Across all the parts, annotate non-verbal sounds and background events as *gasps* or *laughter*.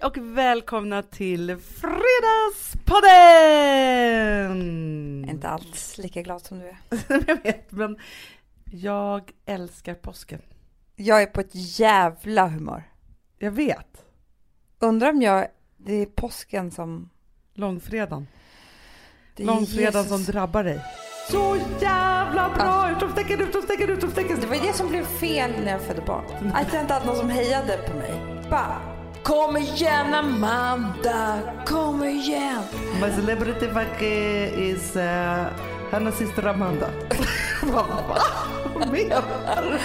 Hej och välkomna till Fredagspodden! Inte alls lika glad som du är. *laughs* jag vet, men jag älskar påsken. Jag är på ett jävla humör. Jag vet. Undrar om jag, det är påsken som... Långfredagen. Det är Långfredagen Jesus. som drabbar dig. Så jävla bra! Utropstecken, utropstecken, utropstecken! Det var det som blev fel när jag födde barn. Att jag inte hade någon som hejade på mig. Bara, kom igen Amanda, kom igen. My celebrity fuck is uh, hennes syster Amanda. *laughs* Va? Vad menar du?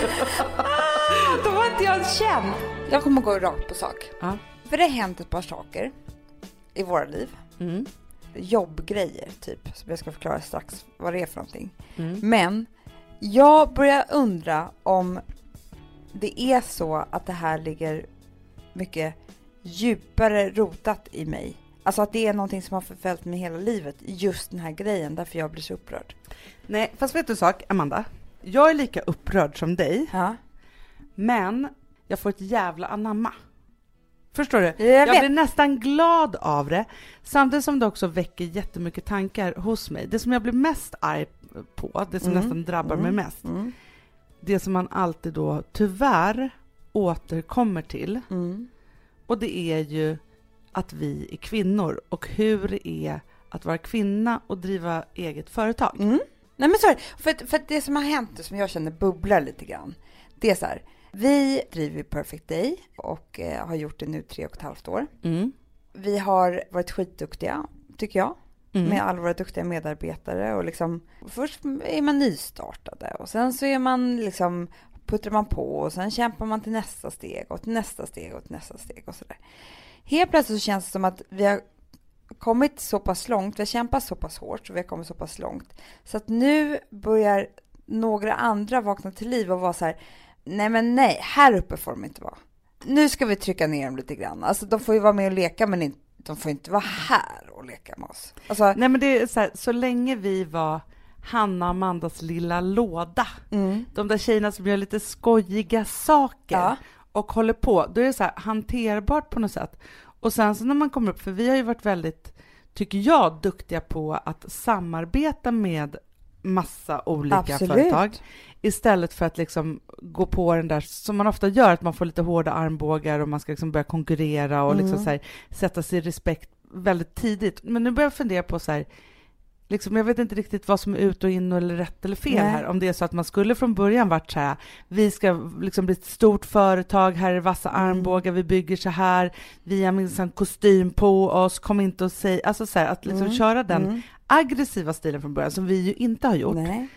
Då var inte jag känd. Jag kommer gå rakt på sak. Ja. För det har hänt ett par saker i våra liv. Mm. Jobbgrejer typ, som jag ska förklara strax vad det är för någonting. Mm. Men jag börjar undra om det är så att det här ligger mycket djupare rotat i mig. Alltså att det är någonting som har förföljt mig hela livet, just den här grejen, därför jag blir så upprörd. Nej, fast vet du en sak, Amanda? Jag är lika upprörd som dig, Ja, men jag får ett jävla anamma. Förstår du? jag Jag blir nästan glad av det, samtidigt som det också väcker jättemycket tankar hos mig. Det som jag blir mest arg på, det som Mm. nästan drabbar Mm. mig mest, Mm. det som man alltid då tyvärr återkommer till, Mm. Och det är ju att vi är kvinnor och hur det är att vara kvinna och driva eget företag. Mm. Nej men så är det. För, för det som har hänt, som jag känner bubblar lite grann, det är så här. Vi driver Perfect Day och eh, har gjort det nu tre och ett halvt år. Mm. Vi har varit skitduktiga, tycker jag. Mm. med alla våra duktiga medarbetare och liksom först är man nystartade och sen så är man liksom puttrar man på och sen kämpar man till nästa steg och till nästa steg och till nästa steg och sådär. Helt plötsligt så känns det som att vi har kommit så pass långt, vi har kämpat så pass hårt och vi har kommit så pass långt så att nu börjar några andra vakna till liv och vara så här nej men nej, här uppe får de inte vara. Nu ska vi trycka ner dem lite grann. Alltså de får ju vara med och leka men inte, de får inte vara här och leka med oss. Alltså, Nej men det är så här, så länge vi var Hanna Amandas lilla låda, mm. de där tjejerna som gör lite skojiga saker Ja. och håller på, då är det så här hanterbart på något sätt. Och sen så när man kommer upp, för vi har ju varit väldigt, tycker jag, duktiga på att samarbeta med massa olika Absolut. företag istället för att liksom gå på den där som man ofta gör, att man får lite hårda armbågar och man ska liksom börja konkurrera och liksom Mm. så här, sätta sig i respekt väldigt tidigt. Men nu börjar jag fundera på så här, liksom, jag vet inte riktigt vad som är ut och in eller rätt eller fel Nej. här. Om det är så att man skulle från början varit så här, vi ska liksom bli ett stort företag, här är vassa Mm. armbågar, vi bygger så här, vi har minsann kostym på oss, kom inte och säg, alltså så här, att liksom Mm. köra den Mm. aggressiva stilen från början, som vi ju inte har gjort. Nej.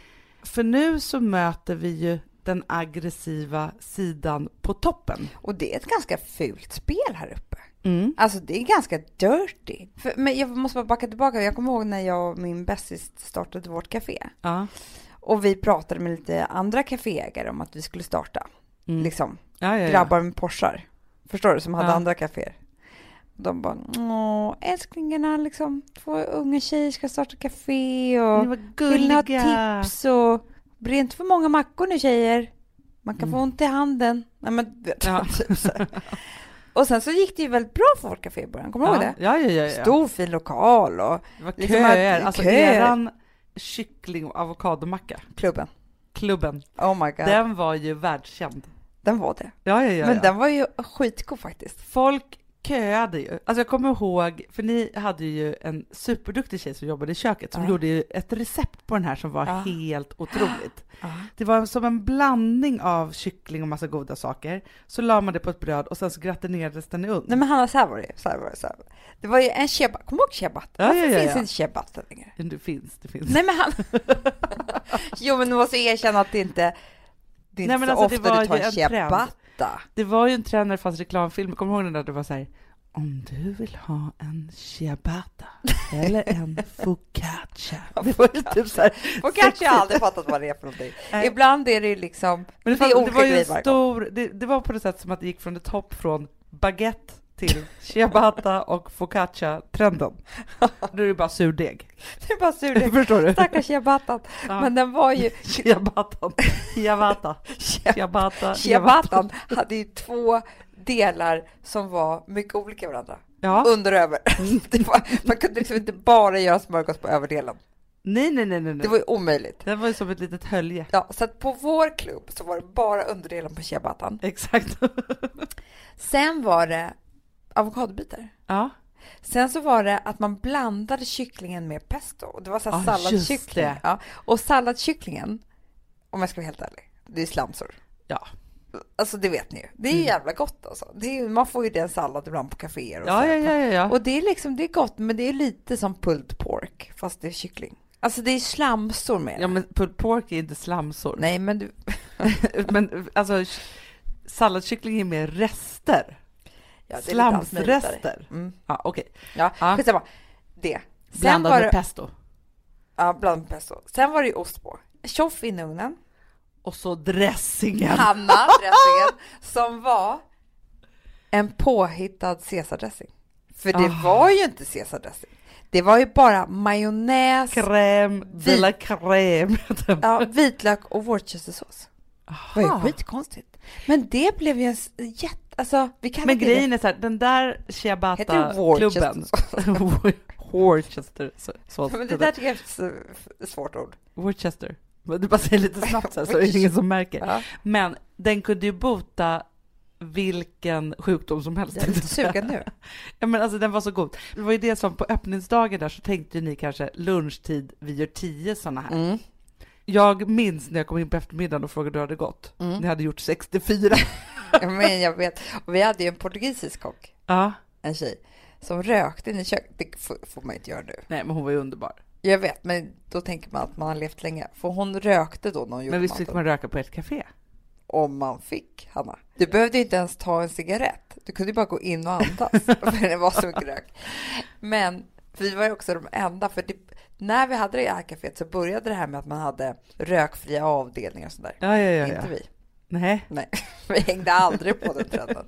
För nu så möter vi ju den aggressiva sidan på toppen. Och det är ett ganska fult spel här uppe. Mm. Alltså det är ganska dirty. För, men jag måste bara backa tillbaka. Jag kommer ihåg när jag och min bästis startade vårt café. Ja. Och vi pratade med lite andra kaféägare om att vi skulle starta. Mm. Liksom Ja, ja, grabbar med Porschar. Förstår du? Som hade andra kaféer. De bara, åh älsklingarna liksom. Två unga tjejer ska starta café och vill ni ha tips och blir inte för många mackor nu tjejer. Man kan få Mm. ont i handen. Nej men vet Ja. *laughs* typ så. Och sen så gick det ju väldigt bra för vårt café i början. Kommer du ja. ihåg det? Ja, ja, ja, ja. Stor fin lokal och Det var liksom köer. att- Alltså köer. eran kyckling och avokadomacka, klubben. klubben, Oh my god. Den, den var ju världskänd. var det. Ja, ja, ja. Men ja. den var ju skitgod faktiskt. Folk köade ju. Alltså jag kommer ihåg, för ni hade ju en superduktig tjej som jobbade i köket som Ja. gjorde ju ett recept på den här som var Ja. helt otroligt. *gasps* Det var som en blandning av kyckling och massa goda saker. Så la man det på ett bröd och sen så gratinerades den i ugn. Nej men Hanna, så här var det. Så här var det, så här. var det. det var ju en ciabatta. Kommer du ihåg ciabatta? Ja, Varför ja, ja, finns ja. inte ciabatta längre? Det finns, det finns. Nej men han... *laughs* jo men du måste erkänna att det inte... Det är Nej, inte men så alltså, det ofta var du tar ju en en ciabatta. Det var ju en trend när det fanns reklamfilmer, kommer du ihåg den där det var så här om du vill ha en ciabatta eller en focaccia. *laughs* Det typ så här, *laughs* Och kanske jag aldrig fattat vad det är för någonting. *laughs* Nej. Ibland är det ju liksom... Men det, Det fanns, det olika var ju stor, det, det var på det sätt som att det gick från ett hopp från baguette till ciabatta och focaccia-trenden. Nu är det bara surdeg. Det är bara surdeg. Förstår du? Stackars ciabattan. Ja. Men den var ju... Ciabattan. Ciabatta. Ciabatta. Ciabattan hade ju två delar som var mycket olika varandra. Ja. Under och över. *laughs* Var, man kunde liksom inte bara göra smörgås på överdelen. Nej, nej, nej. nej. Det var ju omöjligt. Det var ju som ett litet hölje. Ja, så att på vår klubb så var det bara underdelen på ciabattan. Exakt. *laughs* Sen var det avokadobitar. ja. Sen så var det att man blandade kycklingen med pesto. Det var så här Ja, salladskyckling. Ja. Och salladskycklingen, om jag ska vara helt ärlig, det är slamsor. Ja. Alltså det vet ni ju. Det är ju jävla gott alltså. Är, man får ju den sallad ibland på kaféer och Ja, så. ja, ja, ja, ja. Och det är liksom, det är gott, men det är lite som pulled pork, fast det är kyckling. Alltså det är slamsor med Ja, men pulled pork är inte slamsor. Nej, men du, *laughs* Men alltså, salladskyckling är mer rester. Ja. Mm. Ja, okej. Ja, Ja. skitsamma. Det. Sen Blandad var med det, pesto. ja, bland med pesto. Sen var det ju ost på. Tjoff in i ugnen. Och så dressingen. Hanna, *laughs* dressingen, som var en påhittad caesardressing. För det Ah. var ju inte caesardressing. Det var ju bara majonnäs, Crème de la crème. *laughs* ja, vitlök och worcestersås. Det var ju skitkonstigt. Men det blev ju en jätte... Alltså, vi kan Men grejen är så här, den där ciabatta-klubben. *laughs* Worcester. Så, så, Men det där tycker jag är ett så- svårt ord. Worcester. Du bara säger lite snabbt så, här, så är det ingen som märker. Ja. Men den kunde ju bota vilken sjukdom som helst. Jag är lite sugen nu. *laughs* Ja, men alltså den var så god. Det var ju det som på öppningsdagen där så tänkte ni kanske lunchtid, vi gör tio sådana här. Mm. Jag minns när jag kom in på eftermiddagen och frågade hur det hade gått. Mm. Ni hade gjort 64. *laughs* Ja, Men jag vet. Och vi hade ju en portugisisk kock, ja. en tjej, som rökte inne i köket. Det får, man inte göra nu. Nej, men hon var ju underbar. Jag vet, men då tänker man att man har levt länge. För hon rökte då när hon gjorde Men visst fick man röka på ett café? Om man fick, Hanna. Du behövde inte ens ta en cigarett. Du kunde ju bara gå in och andas, *laughs* för det var så mycket rök. Men vi var ju också de enda, för det, när vi hade det här kaféet så började det här med att man hade rökfria avdelningar och sådär. Ja, ja, ja. Inte vi. Nej. Nej, *laughs* vi hängde aldrig på den trenden.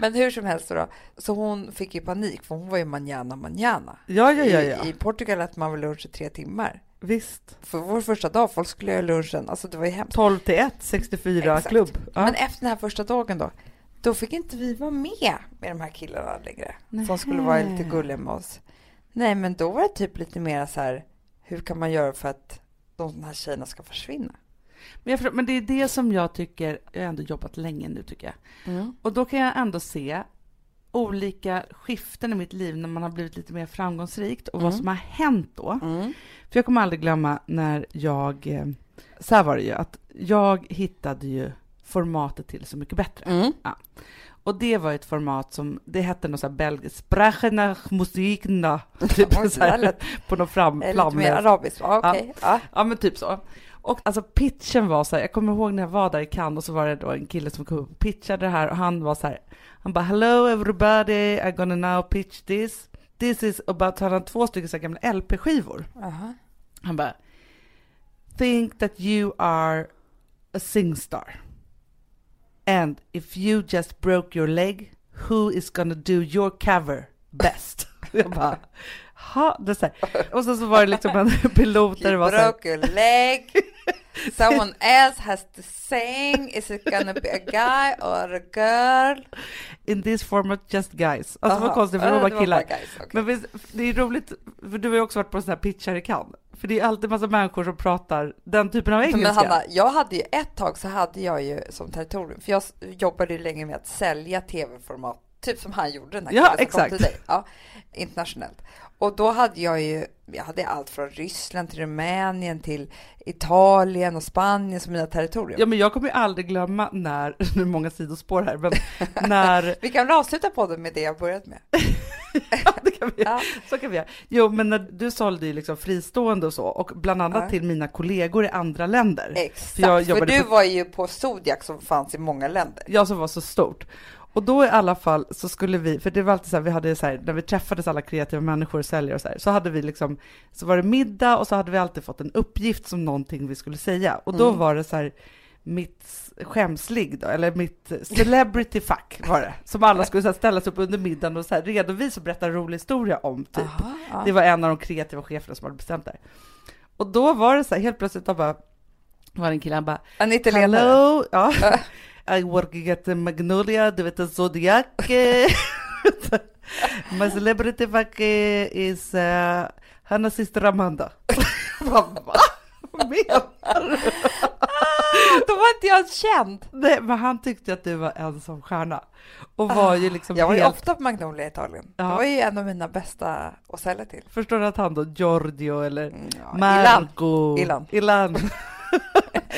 Men hur som helst då, så hon fick ju panik, för hon var ju manana manana. Ja, ja, ja, ja. I, I Portugal äter man väl lunch i tre timmar. Visst. För vår första dag, folk skulle göra lunchen, alltså det var ju hemskt. 12 till 1, 64 Exakt. klubb. Ja. Men efter den här första dagen då, då fick inte vi vara med med de här killarna längre. Som skulle vara lite gulliga med oss. Nej, men då var det typ lite mer så här, hur kan man göra för att de här tjejerna ska försvinna? Men, jag, men det är det som jag tycker, jag har ändå jobbat länge nu tycker jag. Mm. Och då kan jag ändå se olika skiften i mitt liv när man har blivit lite mer framgångsrikt och vad Mm. som har hänt då. Mm. För jag kommer aldrig glömma när jag, eh, så här var det ju, att jag hittade ju formatet till Så mycket bättre. Mm. Och det var ett format som, det hette något så här belgiskt, Sprache nach Musikna, *laughs* typ så här, lät- på någon fram, Lite mer arabiskt, ja, okej. Ja. Ja, men typ så. Och alltså pitchen var så här, jag kommer ihåg när jag var där i Cannes och så var det då en kille som kom upp och pitchade det här och han var så här, han bara hello everybody, I'm gonna now pitch this. This is about, han hade två stycken så här gamla LP-skivor. Aha. Han bara, think that you are a singstar. And if you just broke your leg, who is gonna do your cover best? *laughs* Jag bara, ha, det är så här. Och sen så var det liksom en *laughs* pilot där det var så här, You broke your leg. Someone else has to sing. Is it gonna be a guy or a girl? in this format just guys. Alltså Aha. konstigt för det var bara killar. guys, okej. Men visst, det är roligt, för du har ju också varit på sådana här pitchar i Cannes. För det är alltid massa människor som pratar den typen av engelska. Men Hanna, jag hade ju ett tag så hade jag ju som territorium, för jag jobbade ju länge med att sälja tv-format, typ som han gjorde den här Ja, killen som exakt. kom till dig. Ja, internationellt. Och då hade jag ju, jag hade allt från Ryssland till Rumänien till Italien och Spanien som mina territorium. Ja men jag kommer ju aldrig glömma när, *laughs* nu är många sidospår här, men när, *laughs* Vi kan väl avsluta podden med det jag börjat med. *laughs* ja, det kan vi, Ja. så kan vi göra. Jo men när du sålde ju liksom fristående och så, och bland annat Ja. till mina kollegor i andra länder. Exakt, För för, du på- var ju på Zodiac som fanns i många länder. Jag som var så stort. Och då i alla fall så skulle vi, för det var alltid så här, vi hade så här, när vi träffades alla kreativa människor och säljare och så här, så hade vi liksom, så var det middag och så hade vi alltid fått en uppgift som någonting vi skulle säga. Och då Mm. var det så här, mitt skämsligg då, eller mitt celebrity fuck var det, som alla skulle så här, ställa sig upp under middagen och så här, redovisa och berätta en rolig historia om typ. Aha, ja. Det var en av de kreativa cheferna som hade bestämt det. Och då var det så här, helt plötsligt då bara, var det en kille, han bara, En italienare. Hello, ja. *laughs* I working at the Magnolia, du vet Zodiac. My celebrity fuck is uh, Hannas syster Amanda. Vad va? Vad menar du? Då var inte jag känd. Nej, men han tyckte att du var en som stjärna och var ju liksom Jag var ju helt... ofta på Magnolia i Italien. Ja. Det var ju en av mina bästa att sälja till. Förstår du att han då, Giorgio eller Mm, ja, Marco, Ilan. Ilan.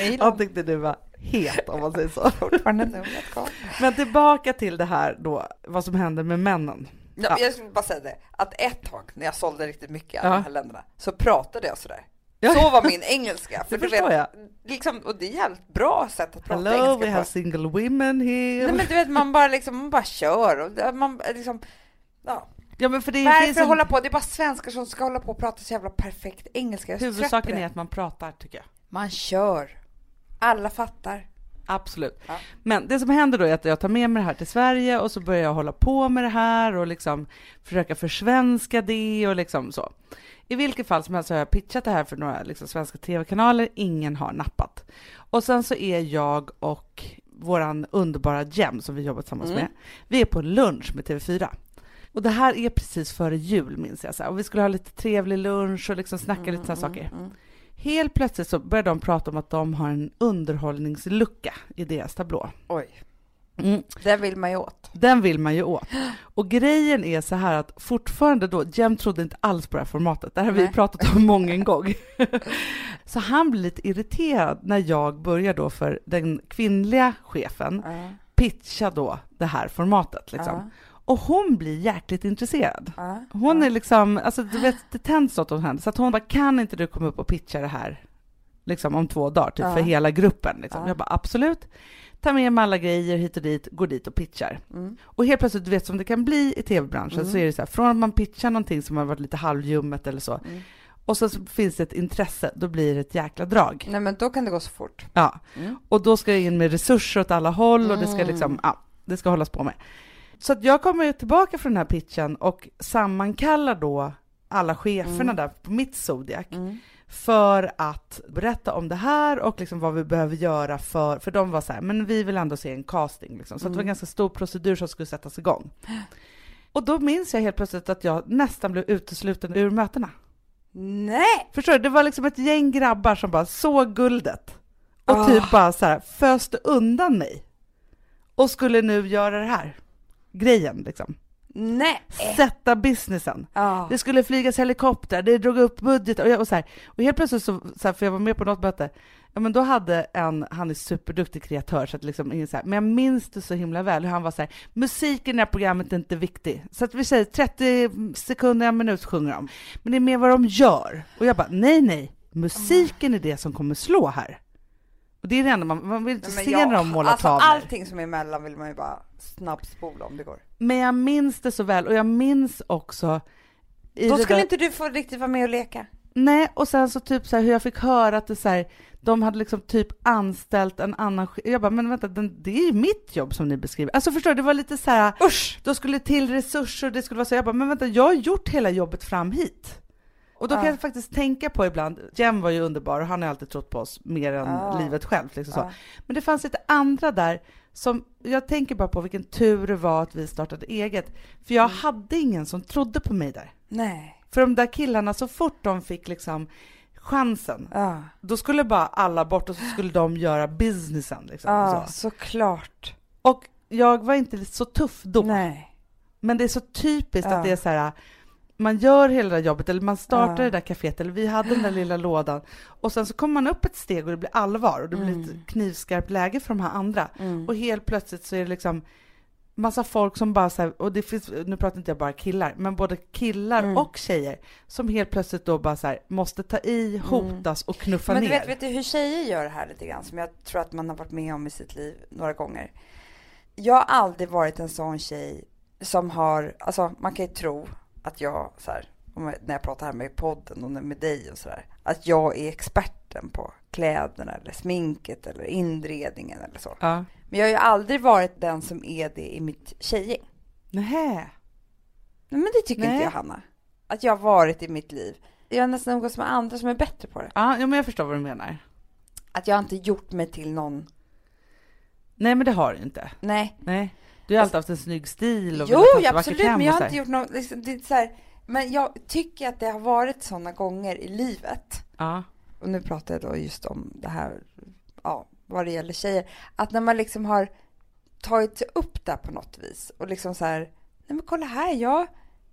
Gillar *laughs* han tyckte du var het om man säger så. *laughs* fortfarande numret kvar. Men tillbaka till det här då, vad som händer med männen. Ja, Ja. Jag skulle bara säga det, att ett tag när jag sålde riktigt mycket i Ja. de här länderna så pratade jag sådär. Ja. Så var min engelska. *laughs* Det du förstår jag. Liksom, och det är ett jävligt bra sätt att prata Hello, we engelska have på. single women here. Nej men du vet, man bara liksom, man bara kör och det- man liksom, ja. ja, men för det Varför finns en... hålla på? Det är bara svenskar som ska hålla på och prata så jävla perfekt engelska. Jag är Huvudsaken det. är att man pratar tycker jag. Man kör. Alla fattar. Absolut. Ja. Men det som händer då är att jag tar med mig det här till Sverige och så börjar jag hålla på med det här och liksom försöka försvenska det och liksom så. I vilket fall som helst så har jag pitchat det här för några liksom svenska tv-kanaler, ingen har nappat. Och sen så är jag och våran underbara Jem som vi jobbar tillsammans Mm. med, vi är på lunch med TV4. Och det här är precis före jul minns jag, så här. och vi skulle ha lite trevlig lunch och liksom snacka lite sådana saker. Helt plötsligt så börjar de prata om att de har en underhållningslucka i deras tablå. Oj, Mm. det vill man ju åt. Den vill man ju åt. Och grejen är så här att fortfarande då, Jem trodde inte alls på det här formatet, det här har vi Nej. pratat om många en gång. *laughs* så han blir lite irriterad när jag börjar då för den kvinnliga chefen Ja. pitcha då det här formatet liksom. Ja. Och hon blir jäkligt intresserad. Hon är liksom, alltså du vet, det tänds något hos henne. Så att hon bara, kan inte du komma upp och pitcha det här liksom om två dagar, typ för hela gruppen? Liksom. Ja. Jag bara, absolut. Ta med mig alla grejer hit och dit, går dit och pitchar. Mm. Och helt plötsligt, du vet som det kan bli i tv-branschen, Mm. så är det så här, från att man pitchar någonting som har varit lite halvljummet eller så, Mm. och så så finns det ett intresse, då blir det ett jäkla drag. Nej men då kan det gå så fort. Ja, Mm. och då ska jag in med resurser åt alla håll och det ska Mm. liksom, ja, det ska hållas på med. Så att jag kommer tillbaka från den här pitchen och sammankallar då alla cheferna Mm. där på mitt Zodiac Mm. för att berätta om det här och liksom vad vi behöver göra för, för de var så här, men vi vill ändå se en casting liksom. Så att det var en Mm. ganska stor procedur som skulle sättas igång. *gasps* Och då minns jag helt plötsligt att jag nästan blev utesluten ur mötena. Nej! Förstår du? Det var liksom ett gäng grabbar som bara såg guldet och Ah. typ bara så här föste undan mig och skulle nu göra det här grejen liksom. Nej! Sätta businessen. Ja. Det skulle flygas helikopter, det drog upp budget och, jag, och så här. Och helt plötsligt så, så här, för jag var med på något möte, ja men då hade en, han är superduktig kreatör så att liksom ingen så här, men jag minns det så himla väl hur han var så här, musiken i det här programmet är inte viktig. Så att vi säger 30 sekunder, en minut sjunger de. Men det är mer vad de gör. Och jag bara, nej nej, musiken är det som kommer slå här. Och det är det enda man, man vill inte se när de målar alltså, tavlor. Allting som är emellan vill man ju bara snabbspola om det går. Men jag minns det så väl och jag minns också Då skulle där- inte du få riktigt vara med och leka. Nej, och sen så typ så här hur jag fick höra att det så här, de hade liksom typ anställt en annan Jag bara, men vänta, den, det är ju mitt jobb som ni beskriver. Alltså förstår du, det var lite så här, Usch! då skulle till resurser, det skulle vara så, jag bara, men vänta, jag har gjort hela jobbet fram hit. Och då kan Ja. jag faktiskt tänka på ibland, Jem var ju underbar och han har alltid trott på oss mer än Ja. livet självt. Liksom. Ja. Men det fanns lite andra där som, jag tänker bara på vilken tur det var att vi startade eget. För jag Mm. hade ingen som trodde på mig där. Nej. För de där killarna, så fort de fick liksom chansen, Ja. då skulle bara alla bort och så skulle de göra businessen. Liksom, Ja, så. såklart. Och jag var inte så tuff då, Nej. men det är så typiskt Ja. att det är så här, man gör hela det där jobbet, eller man startar Ja. det där kaféet, eller vi hade den där lilla lådan, och sen så kommer man upp ett steg och det blir allvar, och det blir Mm. ett knivskarpt läge för de här andra. Mm. Och helt plötsligt så är det liksom massa folk som bara så här, och det finns, nu pratar inte jag bara killar, men både killar Mm. och tjejer som helt plötsligt då bara så här, måste ta i, hotas och knuffa Men du ner. vet, vet du hur tjejer gör det här lite grann, som jag tror att man har varit med om i sitt liv några gånger. Jag har aldrig varit en sån tjej som har, alltså man kan ju tro att jag, så här, när jag pratar här med podden och med dig och sådär, att jag är experten på kläderna eller sminket eller inredningen eller så. Ja. Men jag har ju aldrig varit den som är det i mitt tjejgäng. Nähä. Men det tycker Nej. inte jag, Hanna. Att jag har varit i mitt liv. Jag har nästan umgåtts med andra som är bättre på det. Ja, ja, men jag förstår vad du menar. Att jag inte gjort mig till någon Nej, men det har du inte. Nej. Nej. Du har alltid haft en snygg stil och Jo, ja, absolut, men jag har inte gjort något, liksom, det är så här, men jag tycker att det har varit sådana gånger i livet, Ja. och nu pratar jag då just om det här, ja, vad det gäller tjejer, att när man liksom har tagit sig upp där på något vis och liksom så här, nej men kolla här, jag,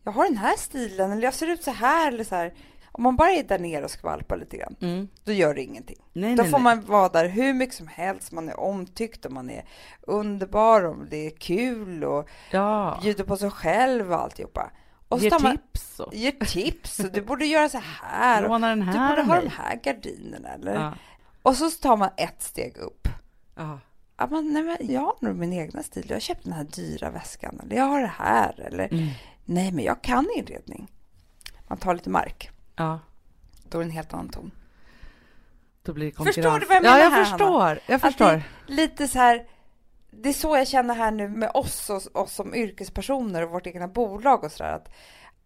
jag har den här stilen, eller jag ser ut så här, eller så här. Om man bara är där nere och skvalpar lite grann, Mm. då gör det ingenting. Nej, Då nej, får nej. man vara där hur mycket som helst, man är omtyckt och man är underbar och det är kul och Ja. bjuder på sig själv och alltihopa. Och Ger man, tips och ger tips och du borde göra så här. låna den Du här borde av ha de här gardinerna. Eller? Ja. Och så tar man ett steg upp. Ja. Ja, men, nej, men jag har nog min egna stil. Jag har köpt den här dyra väskan. Eller jag har det här. Eller Mm. nej, men jag kan inredning. Man tar lite mark. Ja. Då är det en helt annan ton. Då blir det Förstår du vad jag Ja, menar jag här, förstår. Jag Att förstår. lite så här. Det är så jag känner här nu med oss och oss som yrkespersoner och vårt egna bolag och sådär. Att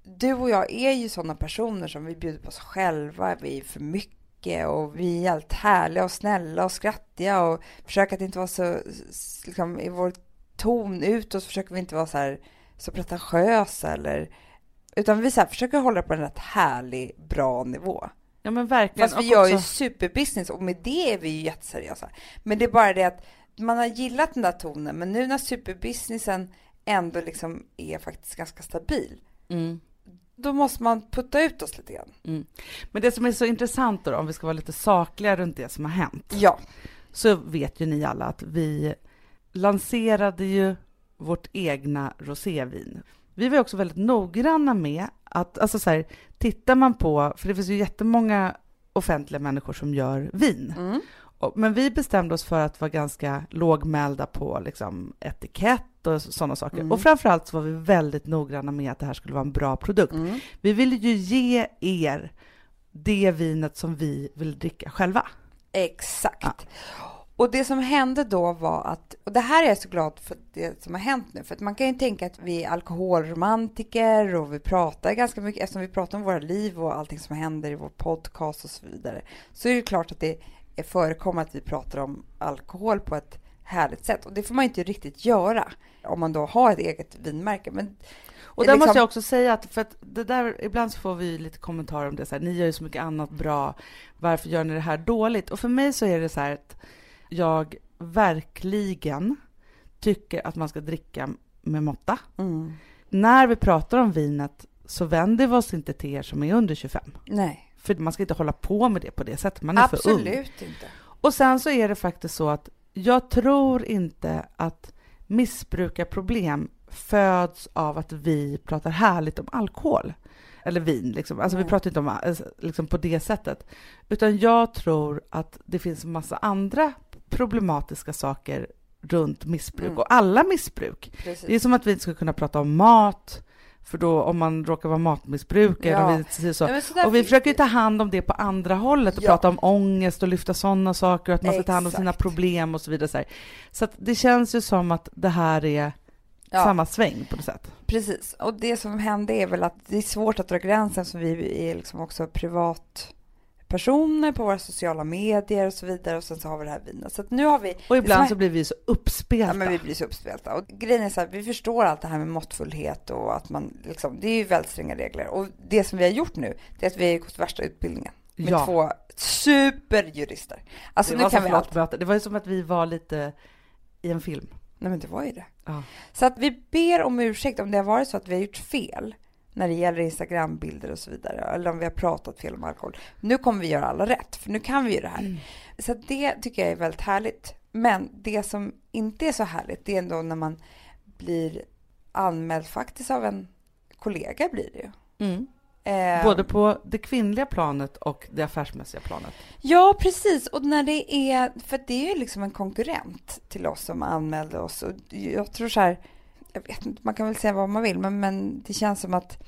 du och jag är ju sådana personer som vi bjuder på oss själva. Vi är för mycket och vi är helt härliga och snälla och skrattiga och försöker att inte vara så, liksom i vår ton ut och så försöker vi inte vara så här så pretentiösa eller utan vi så här, försöker hålla på en rätt härlig, bra nivå. Ja, men verkligen. Fast vi Och gör också- ju superbusiness och med det är vi ju jätteseriösa. Men det är bara det att man har gillat den där tonen, men nu när superbusinessen ändå liksom är faktiskt ganska stabil, Mm. då måste man putta ut oss lite grann. Men det som är så intressant då, om vi ska vara lite sakliga runt det som har hänt, Ja, så vet ju ni alla att vi lanserade ju vårt egna rosévin. Vi var också väldigt noggranna med att, alltså så här, tittar man på, för det finns ju jättemånga offentliga människor som gör vin, mm. Men vi bestämde oss för att vara ganska lågmälda på liksom, etikett och sådana saker. Mm. Och framförallt så var vi väldigt noggranna med att det här skulle vara en bra produkt. Mm. Vi ville ju ge er det vinet som vi vill dricka själva. exakt. Ja. Och det som hände då var att, och det här är jag så glad för det som har hänt nu, för att man kan ju tänka att vi är alkoholromantiker och vi pratar ganska mycket, eftersom vi pratar om våra liv och allting som händer i vår podcast och så vidare, så är det klart att det är förekommer att vi pratar om alkohol på ett härligt sätt. Och det får man ju inte riktigt göra om man då har ett eget vinmärke. Men Och där liksom- måste jag också säga att, för att det där, ibland så får vi lite kommentarer om det, så här, ni gör ju så mycket annat bra, varför gör ni det här dåligt? Och för mig så är det så här att jag verkligen tycker att man ska dricka med måtta. mm, När vi pratar om vinet så vänder vi oss inte till er som är under 25. nej, För man ska inte hålla på med det på det sättet, man är för ung. absolut inte. Och sen så är det faktiskt så att jag tror inte att missbrukarproblem föds av att vi pratar härligt om alkohol. Eller vin, liksom. Alltså vi Nej. pratar inte om eh, liksom på det sättet. Utan jag tror att det finns massa andra problematiska saker runt missbruk Mm. och alla missbruk. Precis. Det är som att vi inte ska kunna prata om mat, för då om man råkar vara matmissbrukare, Ja. om vi så, där och vi försöker ju ta hand om det på andra hållet och Ja. prata om ångest och lyfta sådana saker och att man ska ta hand om sina problem och så vidare. Så, här. så det känns ju som att det här är Ja. samma sväng på något sätt. Precis, och det som hände är väl att det är svårt att dra gränsen så vi är liksom också privatpersoner på våra sociala medier och så vidare och sen så har vi det här vinet. Så att nu har vi, Och ibland som är- så blir vi så uppspelta. ja men vi blir så uppspelta. Och grejen är så här, vi förstår allt det här med måttfullhet och att man liksom, det är ju väldigt stränga regler. Och det som vi har gjort nu, det är att vi har gått värsta utbildningen med Ja. två superjurister. Alltså det, nu kan vi allt. möte. det var ju som att vi var lite i en film. Nej men det var ju det. Ja. Så att vi ber om ursäkt om det har varit så att vi har gjort fel när det gäller Instagrambilder och så vidare, eller om vi har pratat fel om alkohol. Nu kommer vi göra alla rätt, för nu kan vi ju det här. Mm. Så det tycker jag är väldigt härligt. Men det som inte är så härligt, det är ändå när man blir anmäld faktiskt av en kollega blir det ju. Mm. Eh, Både på det kvinnliga planet och det affärsmässiga planet. Ja, precis. Och när det är, för det är ju liksom en konkurrent till oss som anmälde oss. Och jag tror så här, jag vet inte, man kan väl säga vad man vill, men, men det känns som att,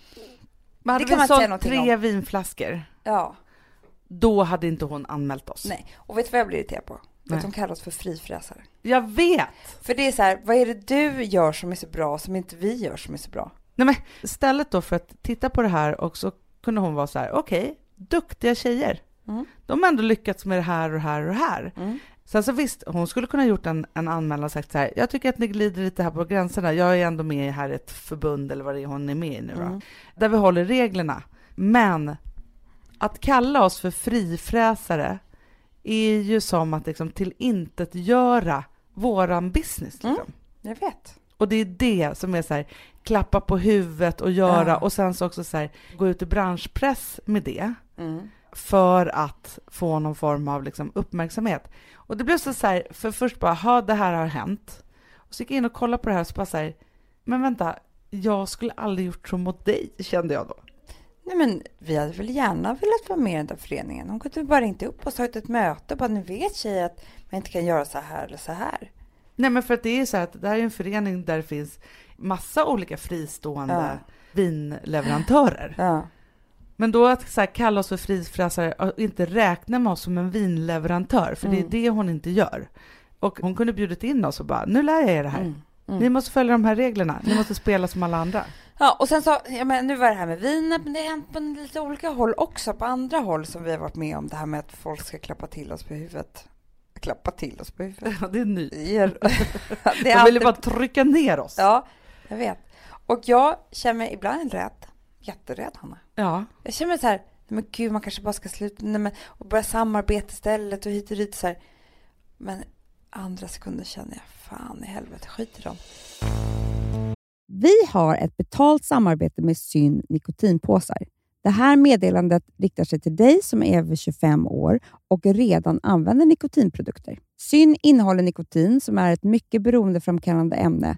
Men hade Det kan man säga någonting tre vinflaskor, ja, då hade inte hon anmält oss. nej. Och vet du vad jag blir irriterad på? Nej. Att de kallar oss för frifräsare. Jag vet! För det är så här, vad är det du gör som är så bra som inte vi gör som är så bra? Nej, men istället då för att titta på det här och så kunde hon vara så här, okej, duktiga tjejer. Mm. De har ändå lyckats med det här och det här och det här. Mm. Sen så visst, hon skulle kunna gjort en, en anmälan och sagt så här, jag tycker att ni glider lite här på gränserna. Jag är ändå med i här ett förbund eller vad det är hon är med i nu då, Mm. där vi håller reglerna. Men att kalla oss för frifräsare är ju som att liksom tillintetgöra våran business. Mm. Liksom. Jag vet. Och det är det som är så här, klappa på huvudet och göra Ja. och sen så också så här, gå ut i branschpress med det Mm. För att få någon form av liksom uppmärksamhet. Och det blev så, så här, för först bara, ha det här har hänt. Och så gick jag in och kollade på det här och så bara så här, men vänta, jag skulle aldrig gjort så mot dig, kände jag då. Nej, men vi hade väl gärna velat vara med i den där föreningen. Hon kunde bara ringt upp och tagit ett möte. Bara, nu vet tjejer att man inte kan göra så här eller så här. Nej men för att det är så här att det här är en förening där det finns massa olika fristående Ja. vinleverantörer. Ja. Men då att så här, kalla oss för frifräsare och inte räkna med oss som en vinleverantör, för det är Mm. det hon inte gör. Och hon kunde bjudit in oss och bara, nu lär jag er det här. Mm. Mm. Ni måste följa de här reglerna, ni måste spela som alla andra. Ja, och sen så, ja, men nu var det här med vinet, men det har hänt på lite olika håll också, på andra håll som vi har varit med om, det här med att folk ska klappa till oss på huvudet. Klappa till oss på huvudet. Ja, det är ny. Det är, *laughs* *laughs* det är De ville alltid- bara trycka ner oss. Ja, jag vet. Och jag känner mig ibland rädd, jätterädd Hanna. Ja. Jag känner mig så här, nej men gud man kanske bara ska sluta nej men, och börja samarbeta istället och hit och dit så här. Men andra sekunder känner jag, fan i helvete, skit i dem. Vi har ett betalt samarbete med Syn nikotinpåsar. Det här meddelandet riktar sig till dig som är över 25 år och redan använder nikotinprodukter. Syn innehåller nikotin som är ett mycket beroendeframkallande ämne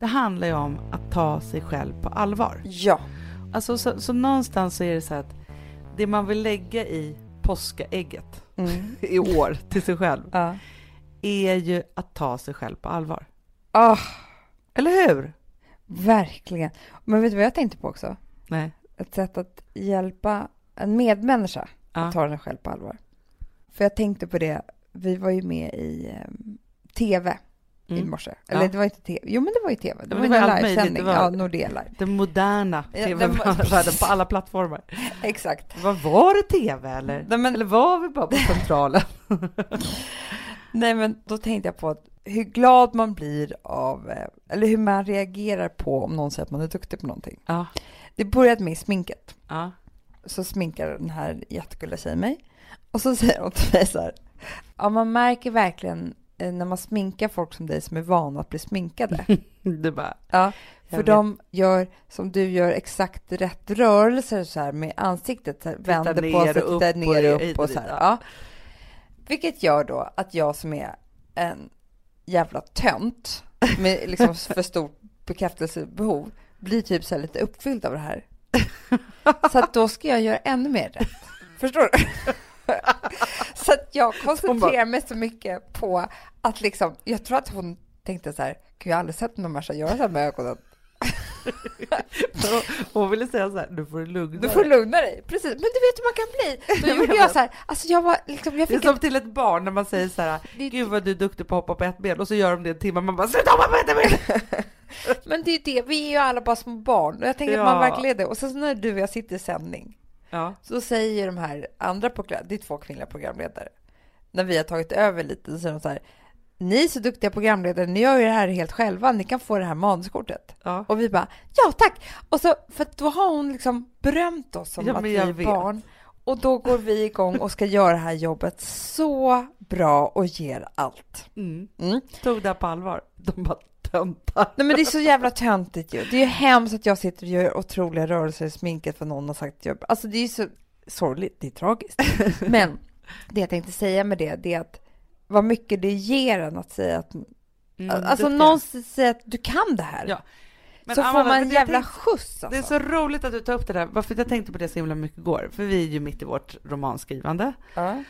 Det handlar ju om att ta sig själv på allvar. Ja. Alltså, så, så någonstans så är det så att det man vill lägga i påskaägget Mm. *laughs* i år till sig själv Ja. är ju att ta sig själv på allvar. Ah, Eller hur? verkligen. Men vet du vad jag tänkte på också? Nej. Ett sätt att hjälpa en medmänniska Ja. att ta den själv på allvar. För jag tänkte på det, vi var ju med i um, TV i Mm. morse. Eller Ja. det var inte TV, jo men det var ju TV. Det var det en var allt möjligt. livesändning. Det var- Ja, Nordea Live. Den moderna tv-världen *laughs* på alla plattformar. *laughs* Exakt. Vad var det tv eller? Nej, men- Eller var vi bara på centralen? *laughs* Nej men då tänkte jag på att hur glad man blir av, eh, eller hur man reagerar på om någon säger att man är duktig på någonting. ja. Det började med sminket. ja. så sminkar den här jättegulliga tjejen mig. Och så säger hon till mig så här. Ja, man märker verkligen när man sminkar folk som dig som är vana att bli sminkade. *laughs* Du bara, Ja, för vet. de gör som du gör exakt rätt rörelser så här med ansiktet. Så här, vänder på sig, tittar och ner och upp och och så här. Ja. Vilket gör då att jag som är en jävla tönt med *laughs* liksom för stort bekräftelsebehov blir typ så här lite uppfylld av det här. *laughs* Så att då ska jag göra ännu mer rätt. Förstår du? Att jag *laughs* koncentrerar mig så mycket på att liksom, jag tror att hon tänkte så här, Gud, jag har aldrig sett någon människa göra så här med ögonen. *laughs* hon ville säga så här, nu får du lugna Du får dig. lugna dig. Precis, men du vet hur man kan bli. *laughs* Då gjorde jag så här, alltså jag var liksom, jag Det är fick som till ett barn när man säger så här, gud vad du är duktig på att hoppa på ett ben och så gör de det en timme man bara sluta hoppa på ett ben! men det är det, vi är ju alla bara små barn och jag tänker att Ja. man verkligen är det. Och sen så när du och jag sitter i sändning Ja. så säger de här andra program, det är två kvinnliga programledare, när vi har tagit över lite, så säger de så här, ni är så duktiga programledare, ni gör ju det här helt själva, ni kan få det här manuskortet. Ja. Och vi bara, ja tack! Och så, för då har hon liksom berömt oss som Ja, att vi är vet. barn. Och då går vi igång och ska göra det här jobbet så bra och ger allt. Mm. Mm. Tog det på allvar. De bara töntar. Nej men det är så jävla töntigt ju. Det är ju hemskt att jag sitter och gör otroliga rörelser i sminket för någon har sagt jag... Alltså det är ju så sorgligt, det är tragiskt. *laughs* Men det jag tänkte säga med det, det är att vad mycket det ger en att säga att... Mm, alltså duktiga. någon säger att du kan det här. Ja. Men så får Amanda, man men en jävla tänkte- skjuts alltså. Det är så roligt att du tar upp det där, varför jag tänkte på det så himla mycket igår. För vi är ju mitt i vårt romanskrivande. Ja.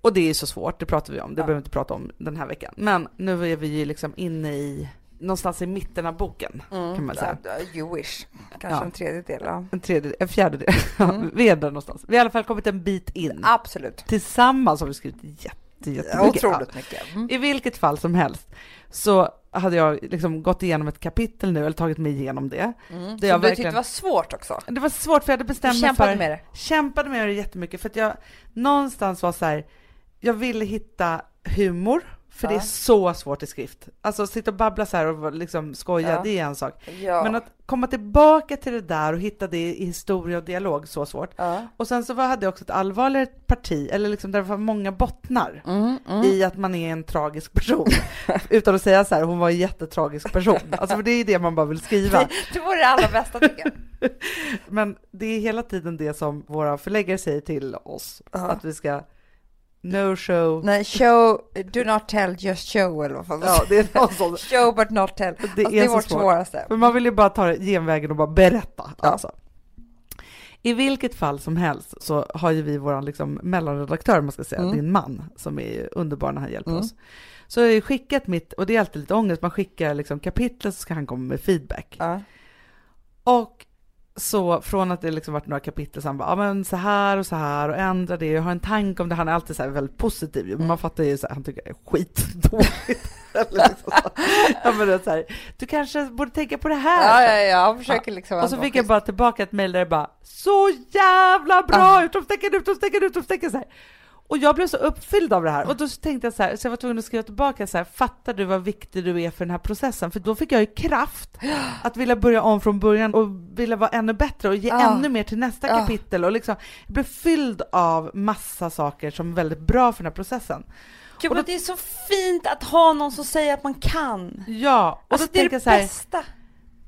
Och det är så svårt, det pratar vi om, det Ja. behöver vi inte prata om den här veckan. Men nu är vi ju liksom inne i, någonstans i mitten av boken, kan man säga. You wish. Kanske Ja. en tredjedel. Ja. En tredjedel, en fjärdedel. *laughs* Mm. vi är där någonstans. Vi har i alla fall kommit en bit in. Absolut. Tillsammans har vi skrivit jätte, jättemycket. Otroligt mycket. Mm. I vilket fall som helst så hade jag liksom gått igenom ett kapitel nu, eller tagit mig igenom det. Mm. Det Som jag du tyckte var svårt också. Det var svårt för jag hade bestämt mig för... med det. kämpade med det jättemycket för att jag någonstans var så här, jag ville hitta humor För det är Ja. så svårt i skrift. Alltså sitta och babbla så här och liksom skoja, Ja. det är en sak. Ja. Men att komma tillbaka till det där och hitta det i historia och dialog, så svårt. ja. Och sen så hade jag också ett allvarligare parti, eller liksom där det var många bottnar Mm, mm. i att man är en tragisk person. *laughs* Utan att säga så här, hon var en jättetragisk person. *laughs* Alltså för det är ju det man bara vill skriva. Det vore det allra bästa tycker jag. *laughs* Men det är hela tiden det som våra förläggare säger till oss, Ja. att vi ska no show. Nej, show, do not tell, just show eller vad fan Ja, det är någon sån. *laughs* Show but not tell. Det alltså, är det är vårt svårt. svåraste. För man vill ju bara ta det genvägen och bara berätta. Ja. Alltså. I vilket fall som helst så har ju vi våran liksom mellanredaktör, man ska säga, Mm. din man, som är underbar när han hjälper Mm. oss. Så jag har ju skickat mitt, och det är alltid lite ångest, man skickar liksom kapitel så ska han komma med feedback. Ja. Och så från att det liksom varit några kapitel så han bara, ja men så här och så här och ändra det, jag har en tanke om det, han är alltid så här väldigt positiv men man fattar ju så här, han tycker det är skitdåligt. *laughs* Liksom så. ja, men det så här, du kanske borde tänka på det här. Ja, ja, ja, jag försöker liksom. Och så fick jag bara tillbaka ett mejl där det bara så jävla bra! Utropstecken, utropstecken, utropstecken så här. Och jag blev så uppfylld av det här och då tänkte jag så här, så jag var tvungen att skriva tillbaka så här, fattar du vad viktig du är för den här processen? För då fick jag ju kraft *gasps* att vilja börja om från början och vilja vara ännu bättre och ge Ah. ännu mer till nästa Ah. kapitel och liksom, jag blev fylld av massa saker som är väldigt bra för den här processen. Men då- det är så fint att ha någon som säger att man kan. Ja, och Alltså, då det är tänker det jag så här, bästa.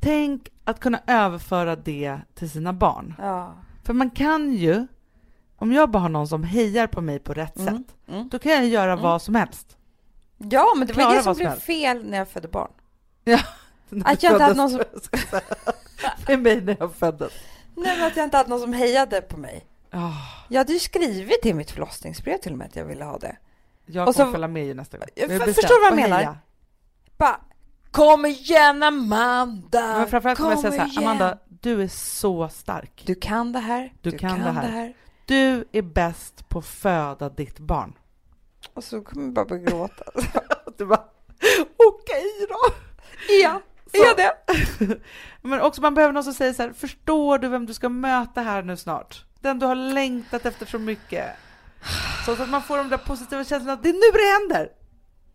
tänk att kunna överföra det till sina barn. Ja. För man kan ju, om jag bara har någon som hejar på mig på rätt Mm, sätt, mm. då kan jag göra Mm. vad som helst. ja, men det var Klara det som som blev helst. fel när jag födde barn. När *laughs* Att du jag inte hade någon som-. *laughs* Med mig när jag föddes. Nej, men att jag inte hade någon som hejade på mig. Oh, Jag hade ju skrivit i mitt förlossningsbrev till och med att jag ville ha det. jag kommer så- följa med ju nästa gång. För- förstår du vad jag menar? heja. Bara, kom igen Amanda! Men framförallt kommer jag säga så här. Amanda, du är så stark. Du kan det här. Du kan det här. det här. Du är bäst på att föda ditt barn. Och så kommer jag bara börja gråta. *laughs* Du bara, okej då. ja, Så- är det? *laughs* Men också man behöver någon som säger så här, förstår du vem du ska möta här nu snart? Den du har längtat efter så mycket. Så att man får de där positiva känslorna det är nu det händer.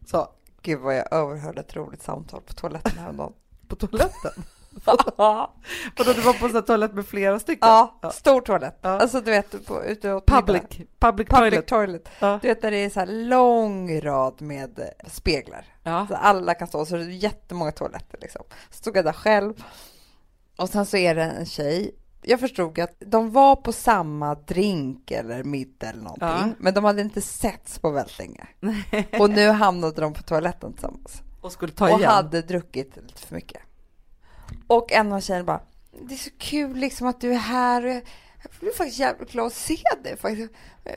Så, Gud vad jag överhörde ett roligt samtal på toaletten häromdagen. *laughs* på toaletten. Ja, Och då du var på en toalett med flera stycken? ja, stor toalett. Ja. Alltså du vet, på, ute åt Public, public, Public toilet. toilet. Ja. Du vet där det är så här lång rad med speglar. Ja. Så alla kan stå, så det är jättemånga toaletter liksom. Så stod jag där själv. Och sen så är det en tjej. Jag förstod att de var på samma drink eller middag eller någonting. Men de hade inte setts på väldigt länge. *laughs* Och nu hamnade de på toaletten tillsammans. Och skulle ta och igen. hade druckit lite för mycket. Och en av tjejerna bara, det är så kul liksom att du är här. Och jag, jag blir faktiskt jävligt glad att se dig faktiskt.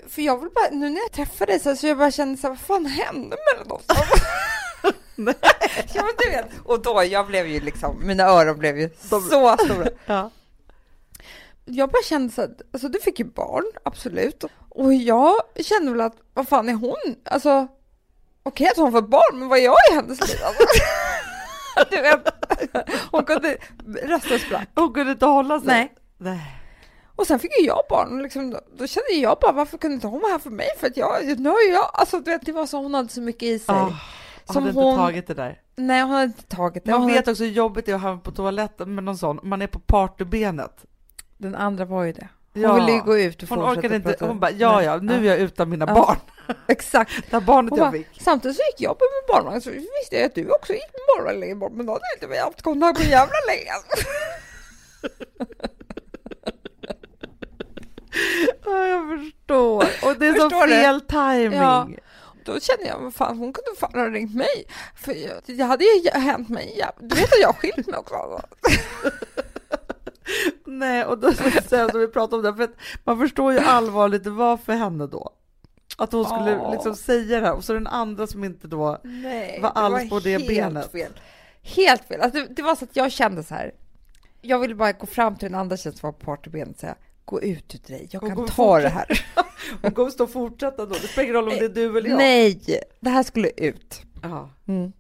För jag vill bara, nu när jag träffar dig så, så jag bara känner så här, vad fan hände mellan oss? *laughs* ja men du vet. Och då, jag blev ju liksom, mina öron blev ju De- så stora. *laughs* Ja. Jag bara kände så att, alltså du fick ju barn, absolut. Och jag kände väl att, vad fan är hon? Alltså, okej att hon får barn, men vad är jag i hennes liv? Alltså, *laughs* *laughs* du hon kunde, rösten sprack. Hon kunde inte hålla sig. Nej. Nej. Och sen fick ju jag barn och liksom, då, då kände jag bara, varför kunde inte hon vara här för mig? För att jag, nu har jag, alltså du vet, det var så, hon hade så mycket i sig. Oh, Som hade hon- inte tagit det där. Nej, hon hade inte tagit det. Man Hon vet också hur jobbigt det är att hamna på toaletten med någon sån, man är på partybenet. Den andra var ju det. Hon Ja. ville ju gå ut och Hon fortsätta orkade inte, prata. hon bara ja ja, nu är jag utan mina Ja. barn. *laughs* Exakt. Det barnet jag fick. samtidigt så gick jag på barnvagn så visste jag att du också gick med barnvagn längre bort men då hade inte vi haft kontakt på jävla länge. *laughs* Ja, jag förstår. Och det är så Förstår fel timing. Ja. Då kände jag, vad fan hon kunde fan ha ringt mig. För jag, det hade ju hänt mig, du vet att jag har skilt mig också. Alltså. *laughs* Nej, och då ska jag att vi pratar om det, för man förstår ju allvarligt det var för henne då. Att hon skulle Ja. liksom säga det här och så den andra som inte då Nej, Var alls på det helt benet. Fel. Helt fel. Alltså, det, det var så att jag kände så här. Jag ville bara gå fram till den andra tjejen som var på partybenet och säga gå ut ur dig, jag Och kan ta det här. *laughs* hon kommer stå och fortsätta då. Det spelar ingen roll om det är du eller jag. Nej, det här skulle ut. Ja. Mm.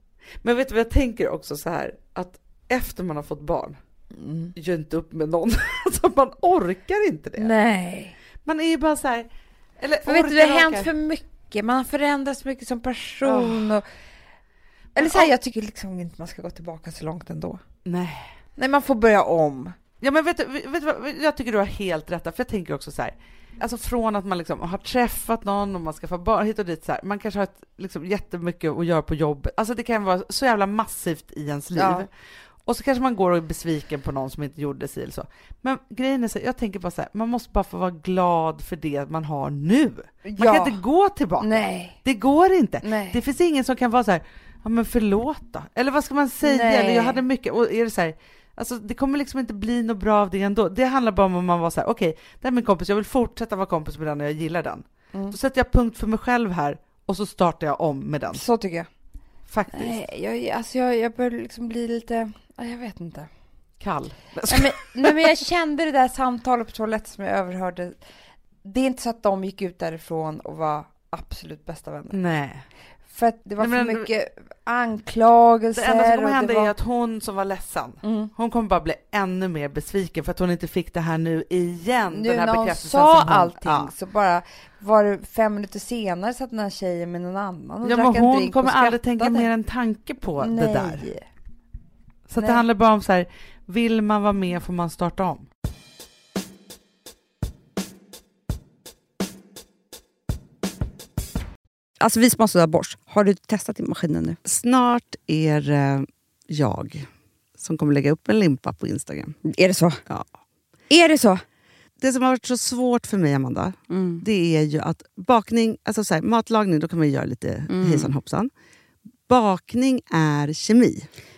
Men vet du vad jag tänker också så här att efter man har fått barn, Mm. gör inte upp med någon. *laughs* alltså man orkar inte det. Nej. Man är ju bara så här. Eller För vet du, det har hänt för mycket. Man har förändrats mycket som person. Och Eller så här, jag tycker liksom inte man ska gå tillbaka så långt ändå. Nej. Nej, man får börja om. Ja, men vet du, vet du jag tycker du har helt rätt, för jag tänker också så här, alltså från att man liksom har träffat någon och man ska få barn hit och dit så här, man kanske har ett, liksom jättemycket att göra på jobbet, alltså det kan vara så jävla massivt i ens liv. Ja. Och så kanske man går och är besviken på någon som inte gjorde sig eller så. Men grejen är så, jag tänker bara så här, man måste bara få vara glad för det man har nu. Man Ja. kan inte gå tillbaka. Nej. Det går inte. Nej. Det finns ingen som kan vara så här, ja men förlåt då. Eller vad ska man säga? Nej. Eller jag hade mycket, och är det så här, alltså det kommer liksom inte bli något bra av det ändå. Det handlar bara om om man var så här, okej, det här är min kompis, jag vill fortsätta vara kompis med den och jag gillar den. Mm. Då sätter jag punkt för mig själv här och så startar jag om med den. Så tycker jag. Faktiskt. Nej, jag, alltså jag, jag börjar liksom bli lite, jag vet inte. Kall. Nej men, nej men jag kände det där samtalet på toaletten som jag överhörde. Det är inte så att de gick ut därifrån och var absolut bästa vänner. Nej. För att det var Nej, för men- mycket anklagelser. Det enda som kommer hända var... är att hon som var ledsen, Mm. hon kommer bara bli ännu mer besviken för att hon inte fick det här nu igen. Nu den här när hon sa hon, allting Ja. så bara var det fem minuter senare satt den här tjejen med någon annan och Ja, drack men en hon drink kommer och aldrig tänka mer en tanke på Nej. det där. Så att det handlar bara om så här, vill man vara med får man starta om. Alltså vi som har sådär borst, har du testat i maskinen nu? Snart är det jag som kommer lägga upp en limpa på Instagram. Är det så? Ja. Är det så? Det som har varit så svårt för mig, Amanda, Mm. det är ju att bakning, alltså så här, matlagning, då kan man ju göra lite Mm. hejsan hoppsan. Bakning är kemi.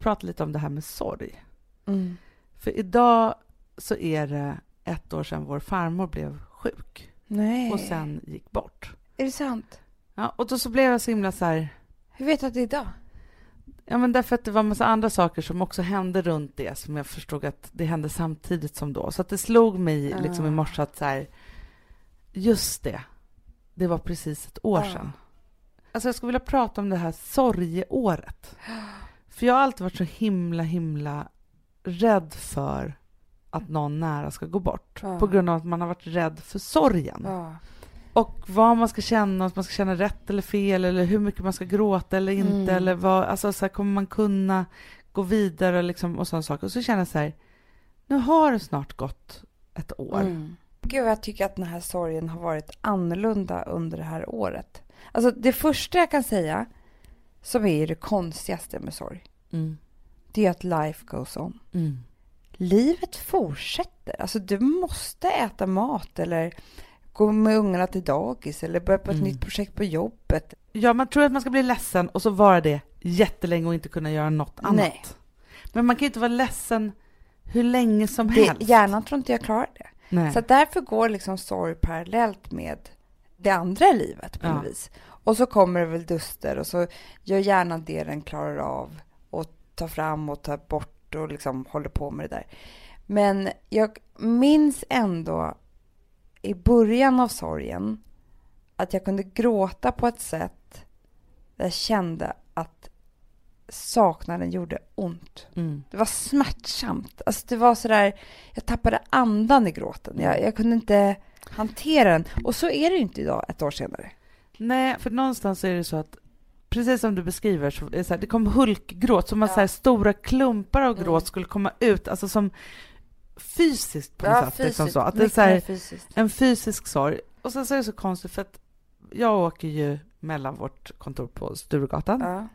prata lite om det här med sorg. För idag så är det ett år sedan vår farmor blev sjuk Nej. och sen gick bort. Är det sant? Ja, och då så blev jag så himla så här... Hur vet du att det är idag? Ja, men därför att det var en massa andra saker som också hände runt det som jag förstod att det hände samtidigt som då. Så att det slog mig liksom i morse att så här, just det, det var precis ett år Ah. sedan. Alltså jag skulle vilja prata om det här sorgeåret. *gasps* *gasps* För jag har alltid varit så himla, himla rädd för att någon nära ska gå bort. Ah. På grund av att man har varit rädd för sorgen. Ja. Och vad man ska känna, om man ska känna rätt eller fel eller hur mycket man ska gråta eller inte Mm. eller vad, alltså så här, kommer man kunna gå vidare liksom och sådana saker. Och så känner jag så här, nu har det snart gått ett år. Mm. Gud, jag tycker att den här sorgen har varit annorlunda under det här året. Alltså det första jag kan säga, som är det konstigaste med sorg, Mm. det är att life goes on. Mm. Livet fortsätter. Alltså du måste äta mat eller gå med ungarna till dagis eller börja på ett Mm. nytt projekt på jobbet. Ja, man tror att man ska bli ledsen och så vara det jättelänge och inte kunna göra något annat. Nej. Men man kan ju inte vara ledsen hur länge som Det, helst. hjärnan tror inte jag klarar det. Nej. Så därför går liksom sorg parallellt med det andra livet på Ja. något vis. Och så kommer det väl duster och så gör hjärnan det den klarar av tar fram och tar bort och liksom håller på med det där. Men jag minns ändå i början av sorgen att jag kunde gråta på ett sätt där jag kände att saknaden gjorde ont. Mm. Det var smärtsamt. Alltså det var sådär, jag tappade andan i gråten. Jag, jag kunde inte hantera den. Och så är det ju inte idag, ett år senare. Nej, för någonstans är det så att precis som du beskriver så så här, det kom hulkgråt, som att Ja. så här, stora klumpar av Mm. gråt skulle komma ut, alltså som fysiskt på något sätt. Liksom så. Att det är så här, fysiskt. en fysisk sorg. Och sen så är det så konstigt för att jag åker ju mellan vårt kontor på Sturegatan Ja.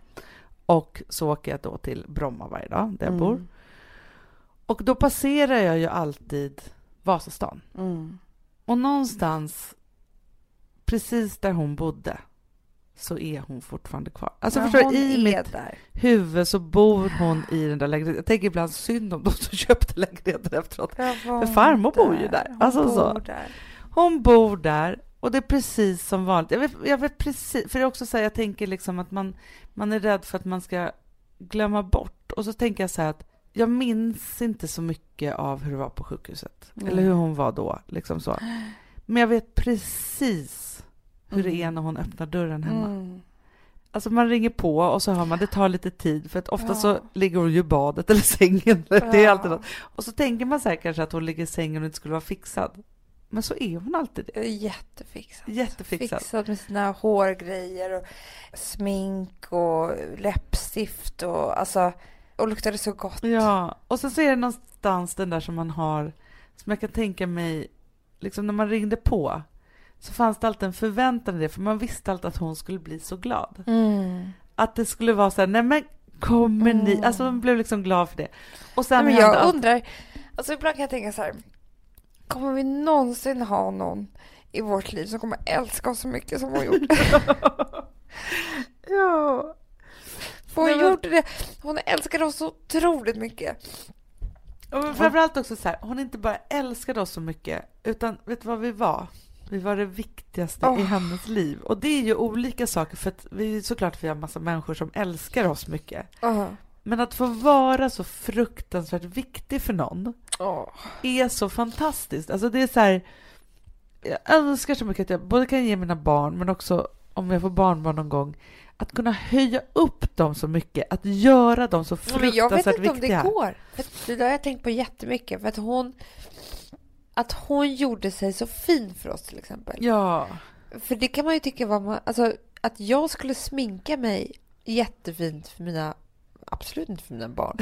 och så åker jag då till Bromma varje dag, där jag Mm. bor. Och då passerar jag ju alltid Vasastan. Mm. Och någonstans, precis där hon bodde, så är hon fortfarande kvar. Alltså Men förstår du, i mitt där. huvud så bor hon i den där lägenheten. Jag tänker ibland synd om de som *laughs* köpte lägenheten efteråt. För farmor bor ju där. Hon Alltså så. bor där. Hon bor där och det är precis som vanligt. Jag vet, jag vet precis, för det är också så här, jag tänker liksom att man, man är rädd för att man ska glömma bort. Och så tänker jag så här att jag minns inte så mycket av hur det var på sjukhuset. Nej. Eller hur hon var då. Liksom så. Men jag vet precis hur det är Mm. när hon öppnar dörren hemma. Mm. Alltså man ringer på och så hör man det tar lite tid för att ofta Ja. så ligger hon ju i badet eller sängen. *laughs* Det är Ja. alltid något. Och så tänker man så här kanske att hon ligger i sängen och inte skulle vara fixad. Men så är hon alltid det. Jättefixad. Jättefixad. Fixad med sina hårgrejer och smink och läppstift och alltså och luktade så gott. Ja, och sen så är det någonstans den där som man har, som jag kan tänka mig, liksom när man ringde på, så fanns det alltid en förväntan i det, för man visste alltid att hon skulle bli så glad. Mm. Att det skulle vara så här, nej men kommer ni? Mm. Alltså man blev liksom glad för det. Och Nej, sen men hände jag allt- undrar, alltså ibland kan jag tänka så här, kommer vi någonsin ha någon i vårt liv som kommer älska oss så mycket som hon gjorde? *laughs* Ja. För hon Nej, men- gjorde det, hon älskade oss så otroligt mycket. Och men framförallt också så här, hon inte bara älskade oss så mycket, utan vet du vad vi var? Vi var det viktigaste i Åh. hennes liv. Och det är ju olika saker, för att vi såklart vi har massa människor som älskar oss mycket. Men att få vara så fruktansvärt viktig för någon Åh. är så fantastiskt. Alltså det är så här, jag önskar så mycket att jag både kan ge mina barn, men också om jag får barnbarn någon gång, att kunna höja upp dem så mycket, att göra dem så Ja, Men jag vet fruktansvärt inte om viktiga. det går. Det där har jag tänkt på jättemycket. För att hon, att hon gjorde sig så fin för oss till exempel. Ja, För det kan man ju tycka var man, alltså att jag skulle sminka mig jättefint för mina, absolut inte för mina barn.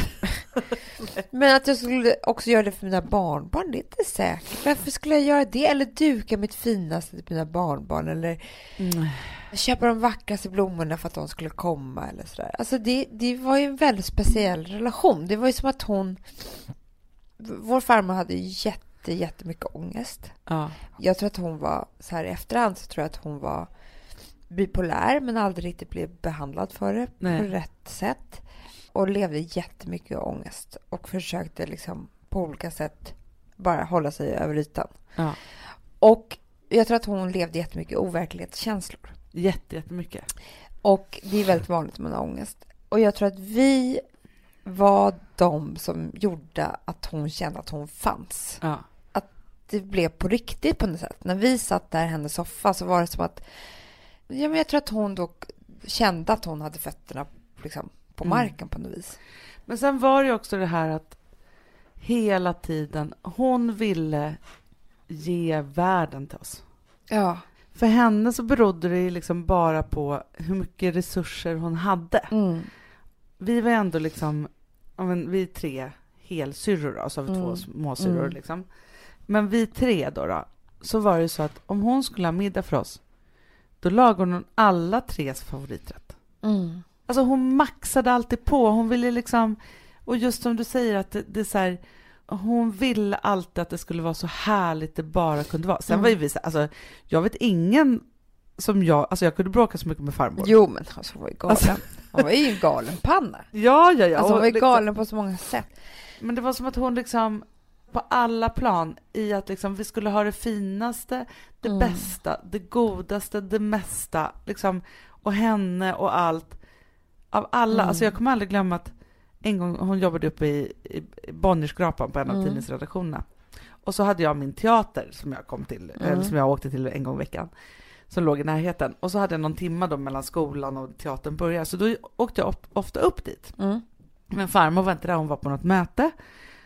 *laughs* Men att jag skulle också göra det för mina barnbarn, det är inte säkert. Varför skulle jag göra det? Eller duka mitt finaste till mina barnbarn eller mm. köpa de vackraste blommorna för att de skulle komma eller sådär. Alltså det, det var ju en väldigt speciell relation. Det var ju som att hon, vår farmor hade jätte, jättemycket ångest. ja. Jag tror att hon var, så här i efterhand så tror jag att hon var bipolär men aldrig riktigt blev behandlad för det Nej. på rätt sätt. Och levde jättemycket ångest och försökte liksom på olika sätt bara hålla sig över ytan. Ja. Och jag tror att hon levde jättemycket overklighetskänslor. Jätte, jättemycket. Och det är väldigt vanligt har ångest. Och jag tror att vi var de som gjorde att hon kände att hon fanns. Ja. Det blev på riktigt på något sätt. När vi satt där i hennes soffa så var det som att... Ja, men jag tror att hon då kände att hon hade fötterna liksom, på Mm. marken på något vis. Men sen var det också det här att hela tiden, hon ville ge världen till oss. Ja. För henne så berodde det liksom bara på hur mycket resurser hon hade. Mm. Vi var ändå liksom, vi är tre helsyrror då, så har vi två Mm. småsyrror Mm. liksom. Men vi tre då, då, så var det så att om hon skulle ha middag för oss, då lagade hon alla tres favoriträtt. Mm. Alltså hon maxade alltid på. Hon ville liksom, och just som du säger att det, det är så här, hon ville alltid att det skulle vara så härligt det bara kunde vara. Sen Mm. var ju vi så, alltså jag vet ingen som jag, alltså jag kunde bråka så mycket med farmor. Jo, men alltså, hon var ju galen. Alltså- Hon var ju en galen panna. *laughs* Ja, ja, ja. Alltså, hon var ju liksom- galen på så många sätt. Men det var som att hon liksom på alla plan i att liksom vi skulle ha det finaste, det Mm. bästa, det godaste, det mesta, liksom, och henne och allt. Av alla, Mm. alltså jag kommer aldrig glömma att en gång hon jobbade uppe i, i Bonnierskrapan på en av Mm. tidningsredaktionerna. Och så hade jag min teater som jag kom till, Mm. eller som jag åkte till en gång i veckan. Som låg i närheten. Och så hade jag någon timma då mellan skolan och teatern började. Så då åkte jag op- ofta upp dit. Mm. Men farmor var inte där, hon var på något möte.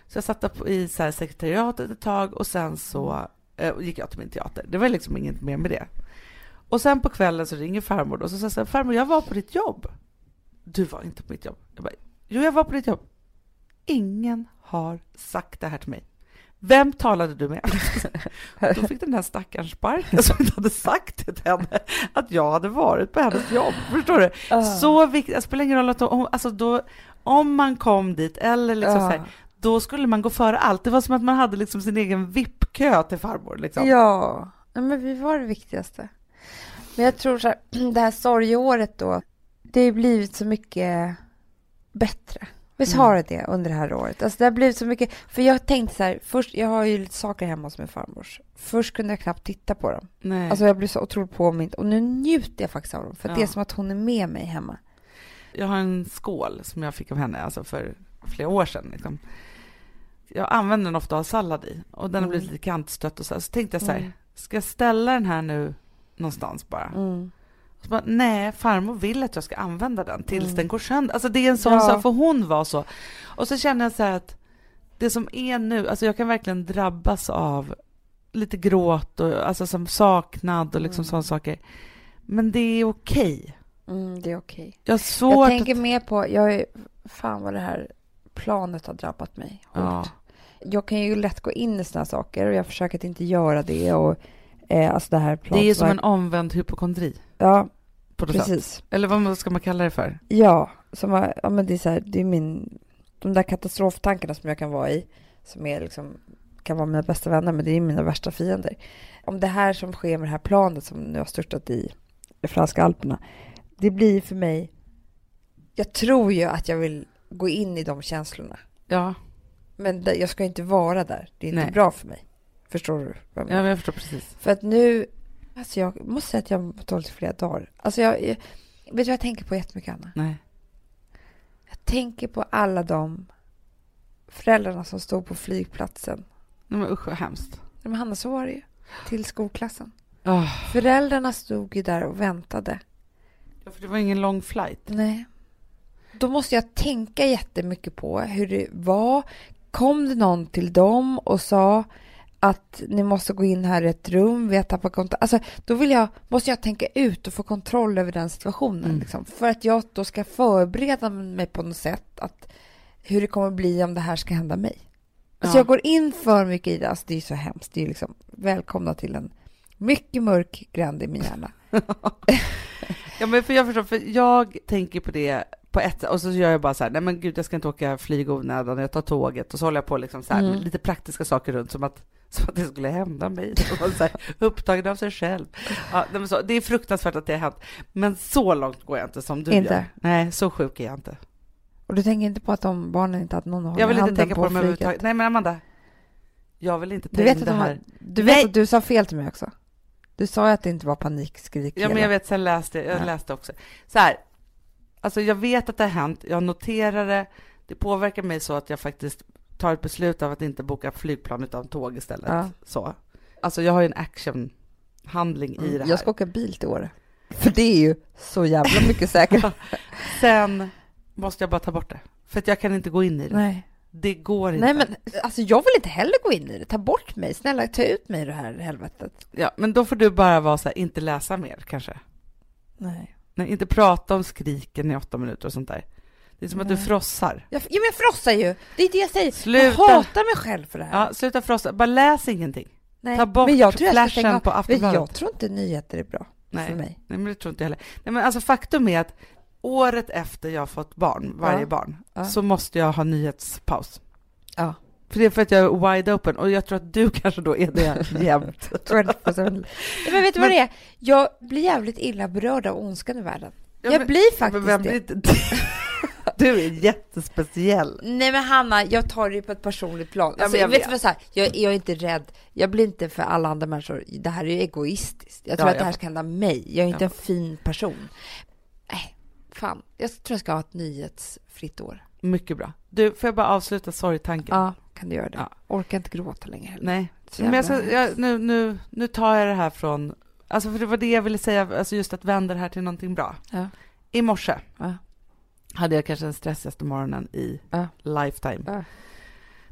Så jag satt i så här sekretariatet ett tag och sen så eh, gick jag till min teater. Det var liksom inget mer med det. Och sen på kvällen så ringer farmor och så säger jag farmor jag var på ditt jobb. Du var inte på mitt jobb. Jag bara, jo jag var på ditt jobb. Ingen har sagt det här till mig. Vem talade du med? *laughs* Då fick den här stackaren sparken som inte hade sagt till henne, att jag hade varit på hennes jobb. Förstår du? Ah. Så viktigt, det spelar ingen roll att hon, alltså då, om man kom dit eller liksom Ja. så här, då skulle man gå före allt. Det var som att man hade liksom sin egen VIP-kö till farmor. Liksom. Ja, ja, men vi var det viktigaste. Men jag tror så här, *clears throat* det här sorgeåret då, det har blivit så mycket bättre. Visst Mm. har det det under det här året? Alltså det har blivit så mycket, för jag tänkte så här, först, jag har ju lite saker hemma hos min farmors. Först kunde jag knappt titta på dem. Nej. Alltså jag blev så otroligt påmind och nu njuter jag faktiskt av dem, för att det är Ja. som att hon är med mig hemma. jag har en skål som jag fick av henne alltså för flera år sedan. Liksom. Jag använder den ofta att ha sallad i och den har blivit Mm. lite kantstött och så, här. så tänkte jag så här, Mm. ska jag ställa den här nu någonstans bara? Mm. Så bara, nej, farmor vill att jag ska använda den tills Mm. den går sönder. Alltså det är en sån Ja. sak, för hon var så. Och så känner jag så här att det som är nu, alltså jag kan verkligen drabbas av lite gråt och alltså som saknad och liksom Mm. sådana saker. Men det är okej. Mm, det är okej. Jag har Jag tänker att... mer på, jag är, fan vad det här planet har drabbat mig hårt. Ja. Jag kan ju lätt gå in i här saker och jag försöker att inte göra det och eh, alltså det här. Det är som en omvänd hypokondri Ja, på något sätt. precis. Eller vad ska man kalla det för? Ja, som ja men det är så här, det är min, de där katastroftankarna som jag kan vara i, som är liksom, kan vara mina bästa vänner, men det är mina värsta fiender. Om det här som sker med det här planet som nu har störtat i de franska alperna, det blir för mig, jag tror ju att jag vill gå in i de känslorna, Ja, men jag ska inte vara där, det är inte Nej. bra för mig. Förstår du? ja men jag förstår precis. För att nu, alltså jag måste säga att jag har mått dåligt flera dagar. Alltså jag, jag, vet du vad jag tänker på jättemycket, Anna? Nej. Jag tänker på alla de föräldrarna som stod på flygplatsen. Nej men usch vad hemskt. Men Hanna, så var det ju. Till skolklassen. Oh. Föräldrarna stod ju där och väntade. Ja, för det var ingen lång flight. Nej. Då måste jag tänka jättemycket på hur det var. Kom det någon till dem och sa att ni måste gå in här i ett rum, vi har tappat kontakt. Alltså, då vill jag, måste jag tänka ut och få kontroll över den situationen. Mm. Liksom, för att jag då ska förbereda mig på något sätt att hur det kommer bli om det här ska hända mig. Alltså Ja. jag går in för mycket i det. Alltså det är så hemskt. Det är liksom, välkomna till en mycket mörk gränd i min hjärna. *laughs* Ja, men för jag förstår, för jag tänker på det på ett och så gör jag bara så här, nej men gud jag ska inte åka flyg onödan, jag tar tåget och så håller jag på liksom så här, Mm. lite praktiska saker runt som att, *laughs* som att det skulle hända mig. Så här, upptagen av sig själv. Ja, nej, så, det är fruktansvärt att det har hänt, men så långt går jag inte som du Inte? gör. Nej, så sjuk är jag inte. Och du tänker inte på att de barnen inte hade någon att hålla Jag vill inte tänka på, dem flyget? överhuvudtaget. Nej men Amanda, jag vill inte ta Du vet, in det de här. du vet Nej. att du sa fel till mig också. Du sa ju att det inte var panikskrik. Ja, men jag vet, sen läste jag, Ja. läste också. Så här, alltså jag vet att det har hänt, jag noterar det, det påverkar mig så att jag faktiskt tar ett beslut av att inte boka flygplan utan tåg istället. Ja. Så. Alltså jag har ju en actionhandling i det här. Mm, Jag ska åka bil till Åre. För det är ju så jävla mycket säkert. *laughs* Sen måste jag bara ta bort det, för att jag kan inte gå in i det. Nej. Det går inte. Nej, men alltså jag vill inte heller gå in i det. Ta bort mig. Snälla, ta ut mig ur det här helvetet. Ja, men då får du bara vara så här, inte läsa mer kanske. Nej. Nej, inte prata om skriken i åtta minuter och sånt där. Det är som att du frossar. Jag, ja, men jag frossar ju. Det är det jag säger. Sluta. Jag hatar mig själv för det här. Ja, sluta frossa, bara läs ingenting. Nej. Ta bort men jag tror jag flashen av. på Aftonbladet. jag tror inte nyheter är bra Nej. för mig. Nej, men det tror inte jag heller. Nej, men alltså faktum är att året efter jag har fått barn, varje Ja. barn, Ja. så måste jag ha nyhetspaus. Ja. För det är för att jag är wide open och jag tror att du *laughs* kanske då är det jämt. *laughs* 24/7. ja, men vet du vad det är? Jag blir jävligt illa berörd av ondskan i världen. Ja, jag men- blir faktiskt men vem det. blir inte *laughs* Du är jättespeciell. Nej men Hanna, jag tar det ju på ett personligt plan. Ja, Alltså, men jag vet vet. du vad så här, jag, jag är inte rädd. Jag blir inte för alla andra människor. Det här är ju egoistiskt. Jag tror Ja, att det här ska hända mig. Jag är inte Ja. en fin person. Nej, fan. Jag tror jag ska ha ett nyhetsfritt år. Mycket bra. Du, får jag bara avsluta sorgtanken? Ja, kan du göra det? Ja. Orkar inte gråta längre heller. Nej, men jag ska, jag, nu, nu, nu tar jag det här från, alltså för det var det jag ville säga, alltså just att vända det här till någonting bra. Ja. I morse Ja. hade jag kanske den stressigaste morgonen i Ja. lifetime.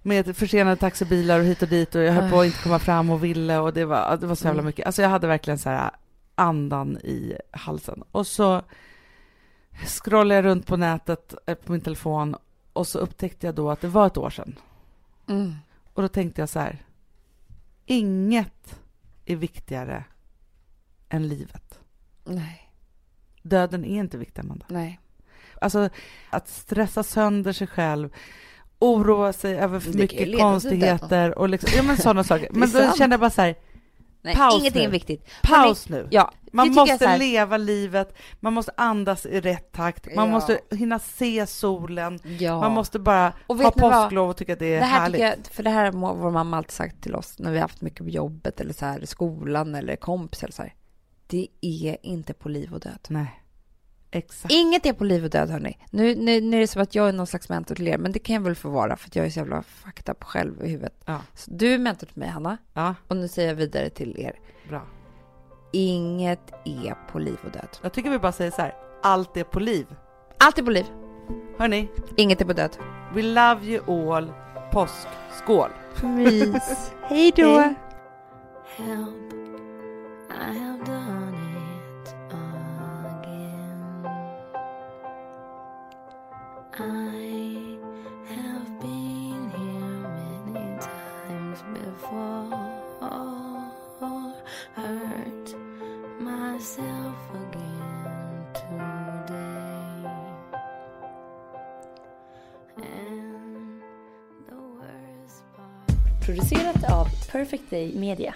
Med försenade taxibilar och hit och dit och jag höll på att inte komma fram och ville och det var, det var så jävla Mm. mycket. Alltså jag hade verkligen så här andan i halsen. Och så scrollade jag runt på nätet eh, på min telefon och så upptäckte jag då att det var ett år sedan. Mm. Och då tänkte jag så här, inget är viktigare än livet. Nej, Döden är inte viktig, Amanda. nej. Alltså att stressa sönder sig själv, oroa sig över för mycket konstigheter och liksom, ja men sådana saker. *laughs* Men då kände jag bara så här, nej Paus ingenting nu. är viktigt. paus nu. Ja, Man måste leva livet, man måste andas i rätt takt, man Ja. måste hinna se solen, Ja. man måste bara Och ha påsklov och tycka att det är Det här härligt. jag, för det här har vår mamma alltid sagt till oss när vi har haft mycket på jobbet eller så här skolan eller kompis eller så här. Det är inte på liv och död. Nej, Exakt. Inget är på liv och död, hörni. Nu, nu, nu är det som att jag är någon slags mentor till er, men det kan jag väl få vara, för att jag är så jävla fucked up själv i huvudet. Ja. Så du är mentor till mig, Hanna, Ja, och nu säger jag vidare till er. bra. Inget är på liv och död. Jag tycker vi bara säger så här. Allt är på liv. Allt är på liv, Hörni, inget är på död. we love you all. Påsk. Skål! Mys. *laughs* Hej då! Help, I have done I have been here many times before, hurt myself again today. And the worst part. Producerat av Perfect Day Media.